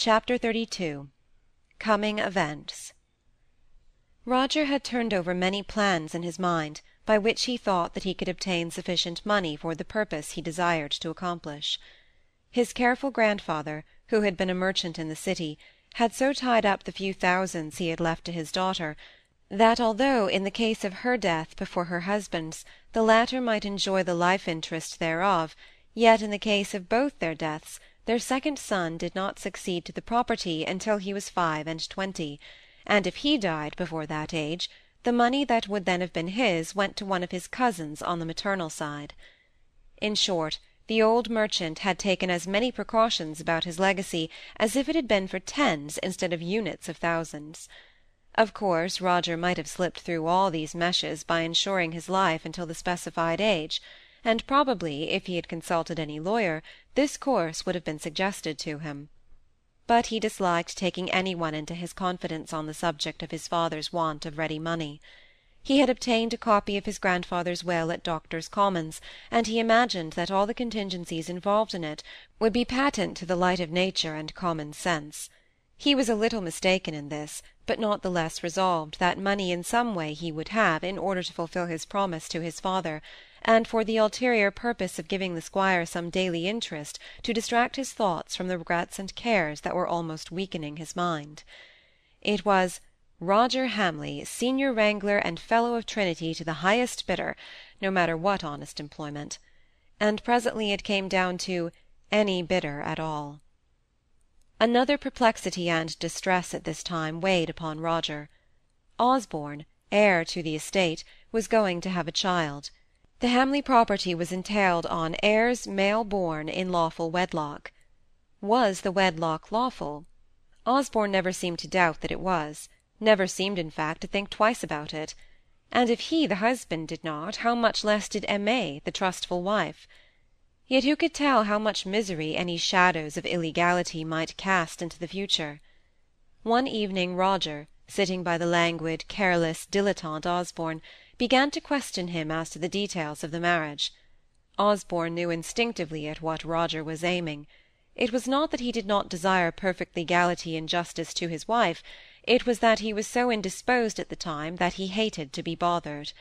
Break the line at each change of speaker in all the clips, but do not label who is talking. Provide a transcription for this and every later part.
Chapter XXXII Coming Events Roger had turned over many plans in his mind, by which he thought that he could obtain sufficient money for the purpose he desired to accomplish. His careful grandfather, who had been a merchant in the city, had so tied up the few thousands he had left to his daughter, that although, in the case of her death before her husband's, the latter might enjoy the life-interest thereof, yet in the case of both their deaths their second son did not succeed to the property until he was five and twenty, and if he died before that age, the money that would then have been his went to one of his cousins on the maternal side. In short, the old merchant had taken as many precautions about his legacy as if it had been for tens instead of units of thousands. Of course Roger might have slipped through all these meshes by insuring his life until the specified age and probably, if he had consulted any lawyer, this course would have been suggested to him. But he disliked taking any one into his confidence on the subject of his father's want of ready money. He had obtained a copy of his grandfather's will at Doctors' Commons, and he imagined that all the contingencies involved in it would be patent to the light of nature and common sense. He was a little mistaken in this, but not the less resolved that money in some way he would have in order to fulfil his promise to his father, and for the ulterior purpose of giving the squire some daily interest to distract his thoughts from the regrets and cares that were almost weakening his mind. It was Roger Hamley, senior wrangler and fellow of Trinity to the highest bidder, no matter what honest employment; and presently it came down to any bidder at all. Another perplexity and distress at this time weighed upon Roger. Osborne, heir to the estate, was going to have a child. The Hamley property was entailed on heirs male born in lawful wedlock. Was the wedlock lawful? Osborne never seemed to doubt that it was, never seemed, in fact, to think twice about it. And if he, the husband, did not, how much less did Aimée, the trustful wife? Yet who could tell how much misery any shadows of illegality might cast into the future? One evening Roger, sitting by the languid, careless, dilettante Osborne, began to question him as to the details of the marriage. Osborne knew instinctively at what Roger was aiming. It was not that he did not desire perfect legality and justice to his wife, it was that he was so indisposed at the time that he hated to be bothered.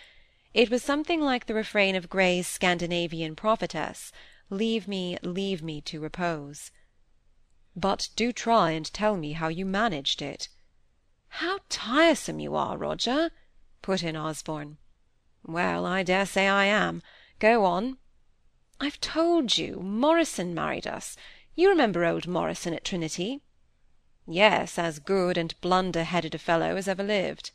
It was something like the refrain of Gray's Scandinavian prophetess, Leave me, leave me to repose. But do try and tell me how you managed it. How tiresome you are, Roger! put in Osborne. Well, I dare say I am. Go on. I've told you. Morrison married us. You remember old Morrison at Trinity? Yes, as good and blunder-headed a fellow as ever lived.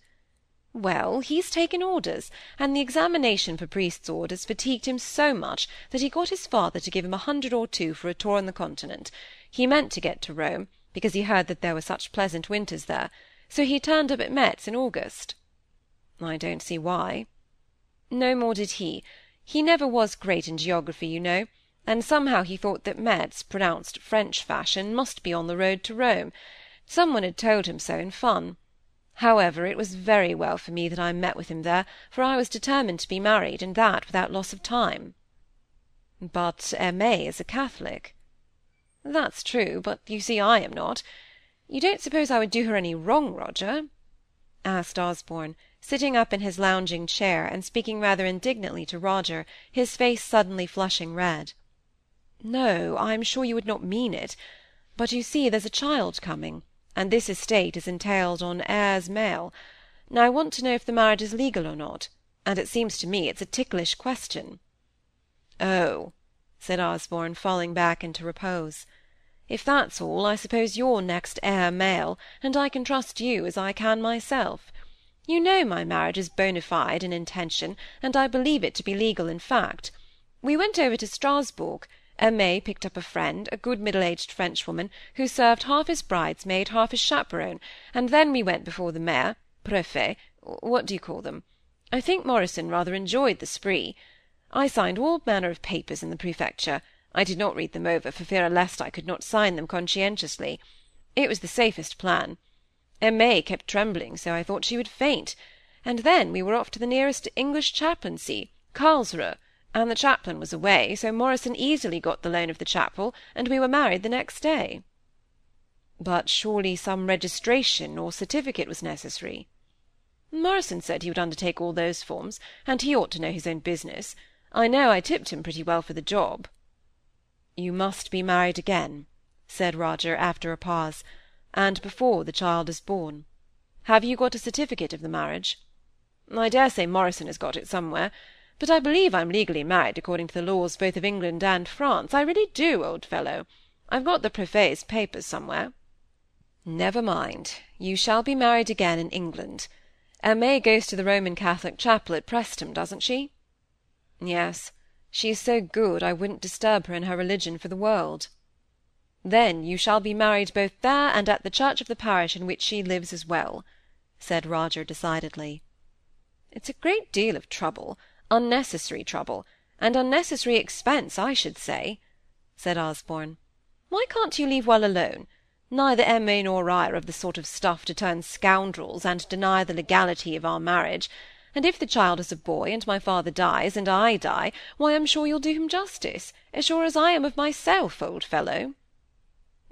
Well, he's taken orders, and the examination for priest's orders fatigued him so much that he got his father to give him a hundred or two for a tour on the continent. He meant to get to Rome, because he heard that there were such pleasant winters there, so he turned up at Metz in August. I don't see why. No more did he. He never was great in geography, you know, and somehow he thought that Metz, pronounced French fashion, must be on the road to Rome. Some one had told him so in fun. However, it was very well for me that I met with him there, for I was determined to be married, and that without loss of time. But Aimée is a Catholic. That's true, but you see I am not. You don't suppose I would do her any wrong, Roger? asked Osborne, sitting up in his lounging chair, and speaking rather indignantly to Roger, his face suddenly flushing red. No, I am sure you would not mean it. But you see there's a child coming, and this estate is entailed on heirs male. Now I want to know if the marriage is legal or not, and it seems to me it's a ticklish question. Oh, said Osborne, falling back into repose. If that's all, I suppose you're next heir male, and I can trust you as I can myself. You know my marriage is bona fide in intention, and I believe it to be legal in fact. We went over to Strasbourg. Aimée picked up a friend, a good middle-aged Frenchwoman, who served half as bridesmaid, half as chaperon, and then we went before the mayor, préfet, what do you call them? I think Morrison rather enjoyed the spree. I signed all manner of papers in the prefecture. I did not read them over, for fear lest I could not sign them conscientiously. It was the safest plan. Aimée kept trembling so I thought she would faint; and then we were off to the nearest English chaplaincy, Carlsruhe, and the chaplain was away, so Morrison easily got the loan of the chapel, and we were married the next day."
But surely some registration or certificate was necessary. Morrison said he would undertake all those forms, and he ought to know his own business. I know I tipped him pretty well for the job.
You must be married again, said Roger, after a pause, and before the child is born. Have you got a certificate of the marriage?
I dare say Morrison has got it somewhere, but I believe I'm legally married according to the laws both of England and France. I really do, old fellow. I've got the préfet's papers somewhere.
Never mind. You shall be married again in England. Aimée goes to the Roman Catholic chapel at Preston, doesn't she?
Yes.
She is so good I wouldn't disturb her in her religion for the world. Then you shall be married both there and at the church of the parish in which she lives as well, said Roger decidedly. It's a great deal of trouble, unnecessary trouble, and unnecessary expense, I should say, said Osborne. Why can't you leave well alone? Neither Aimée nor I are of the sort of stuff to turn scoundrels and deny the legality of our marriage, and if the child is a boy, and my father dies, and I die, why, I'm sure you'll do him justice, as sure as I am of myself, old fellow.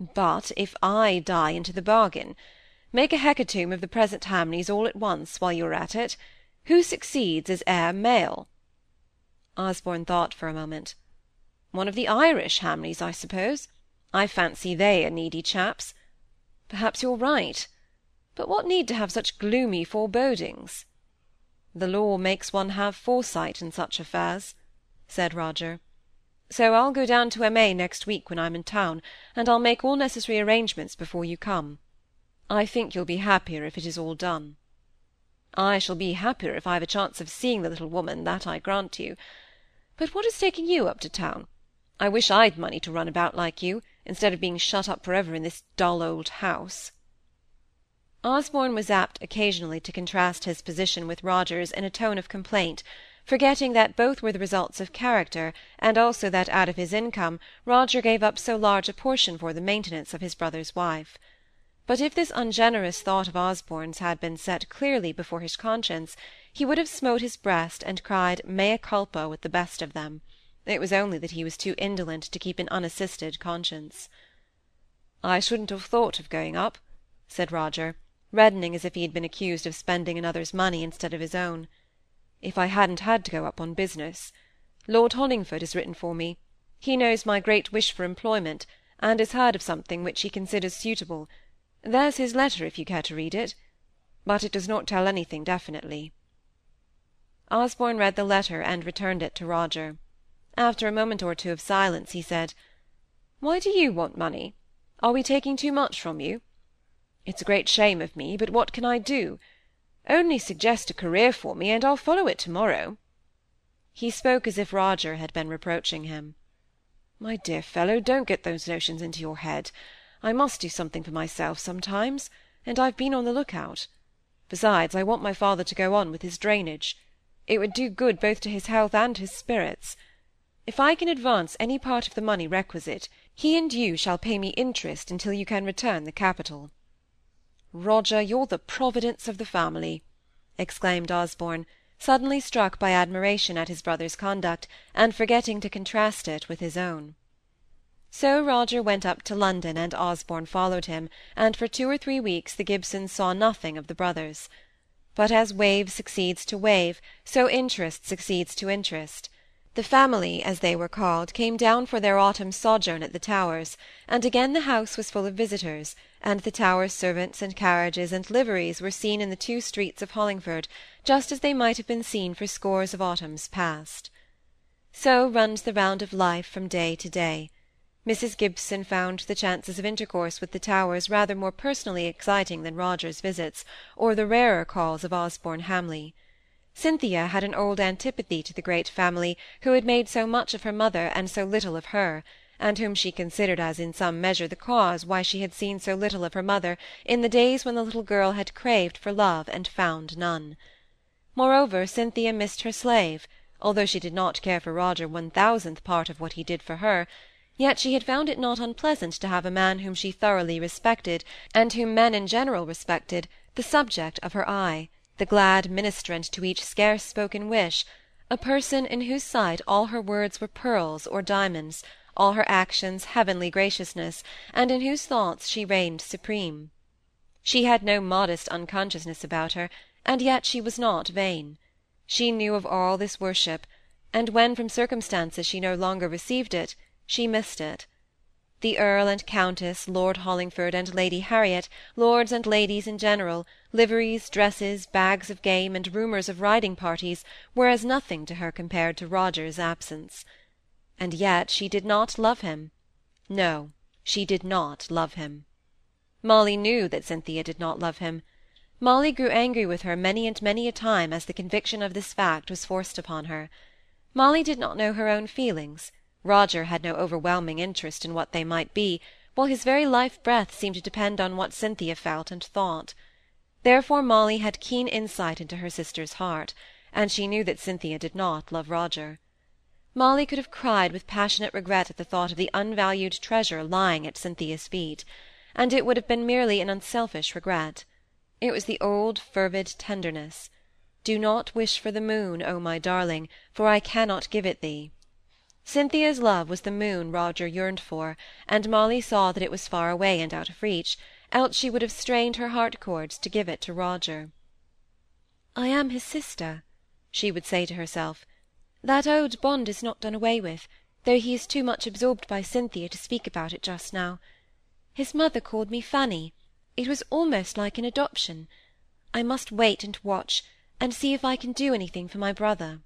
But if I die into the bargain, make a hecatomb of the present Hamleys all at once, while you are at it. Who succeeds as heir male? Osborne thought for a moment. One of the Irish Hamleys, I suppose. I fancy they are needy chaps. Perhaps you're right. But what need to have such gloomy forebodings? The law makes one have foresight in such affairs, said Roger. So I'll go down to Aimée next week when I'm in town, and I'll make all necessary arrangements before you come. I think you'll be happier if it is all done. I shall be happier if I've a chance of seeing the little woman, that I grant you. But what is taking you up to town? I wish I'd money to run about like you, instead of being shut up for ever in this dull old house. Osborne was apt occasionally to contrast his position with Roger's in a tone of complaint, forgetting that both were the results of character, and also that out of his income Roger gave up so large a portion for the maintenance of his brother's wife. But if this ungenerous thought of Osborne's had been set clearly before his conscience, he would have smote his breast and cried mea culpa with the best of them. It was only that he was too indolent to keep an unassisted conscience. "I shouldn't have thought of going up," said Roger, reddening as if he had been accused of spending another's money instead of his own, "if I hadn't had to go up on business. Lord Hollingford has written for me. He knows my great wish for employment, and has heard of something which he considers suitable. There's his letter, if you care to read it. But it does not tell anything definitely." Osborne read the letter and returned it to Roger. After a moment or two of silence, he said, "Why do you want money? Are we taking too much from you? It's a great shame of me, but what can I do? Only suggest a career for me, and I'll follow it to-morrow." He spoke as if Roger had been reproaching him. "My dear fellow, don't get those notions into your head. I must do something for myself sometimes, and I've been on the look-out. Besides, I want my father to go on with his drainage. It would do good both to his health and his spirits. If I can advance any part of the money requisite, he and you shall pay me interest until you can return the capital." "Roger, you're the Providence of the family!" exclaimed Osborne, suddenly struck by admiration at his brother's conduct, and forgetting to contrast it with his own. So Roger went up to London, and Osborne followed him, and for two or three weeks the Gibsons saw nothing of the brothers. But as wave succeeds to wave, so interest succeeds to interest. The family, as they were called, came down for their autumn sojourn at the Towers, and again the house was full of visitors, and the Towers servants and carriages and liveries were seen in the two streets of Hollingford, just as they might have been seen for scores of autumns past. So runs the round of life from day to day. Mrs. Gibson found the chances of intercourse with the Towers rather more personally exciting than Roger's visits, or the rarer calls of Osborne Hamley. Cynthia had an old antipathy to the great family who had made so much of her mother and so little of her, and whom she considered as in some measure the cause why she had seen so little of her mother in the days when the little girl had craved for love and found none. Moreover, Cynthia missed her slave, although she did not care for Roger one thousandth part of what he did for her, yet she had found it not unpleasant to have a man whom she thoroughly respected, and whom men in general respected, the subject of her eye the glad ministrant to each scarce-spoken wish, a person in whose sight all her words were pearls or diamonds, all her actions heavenly graciousness, and in whose thoughts she reigned supreme. She had no modest unconsciousness about her, and yet she was not vain. She knew of all this worship, and when from circumstances she no longer received it, she missed it. The Earl and Countess, Lord Hollingford and Lady Harriet, lords and ladies in general, liveries, dresses, bags of game, and rumours of riding parties, were as nothing to her compared to Roger's absence. And yet she did not love him. No, she did not love him. Molly knew that Cynthia did not love him. Molly grew angry with her many and many a time as the conviction of this fact was forced upon her. Molly did not know her own feelings. Roger had no overwhelming interest in what they might be, while his very life-breath seemed to depend on what Cynthia felt and thought. Therefore Molly had keen insight into her sister's heart, and she knew that Cynthia did not love Roger. Molly could have cried with passionate regret at the thought of the unvalued treasure lying at Cynthia's feet, and it would have been merely an unselfish regret. It was the old fervid tenderness. Do not wish for the moon, O my darling, for I cannot give it thee. Cynthia's love was the moon Roger yearned for, and Molly saw that it was far away and out of reach, else she would have strained her heart cords to give it to Roger. I am his sister, she would say to herself. That old bond is not done away with, though he is too much absorbed by Cynthia to speak about it just now. His mother called me Fanny. It was almost like an adoption. I must wait and watch, and see if I can do anything for my brother.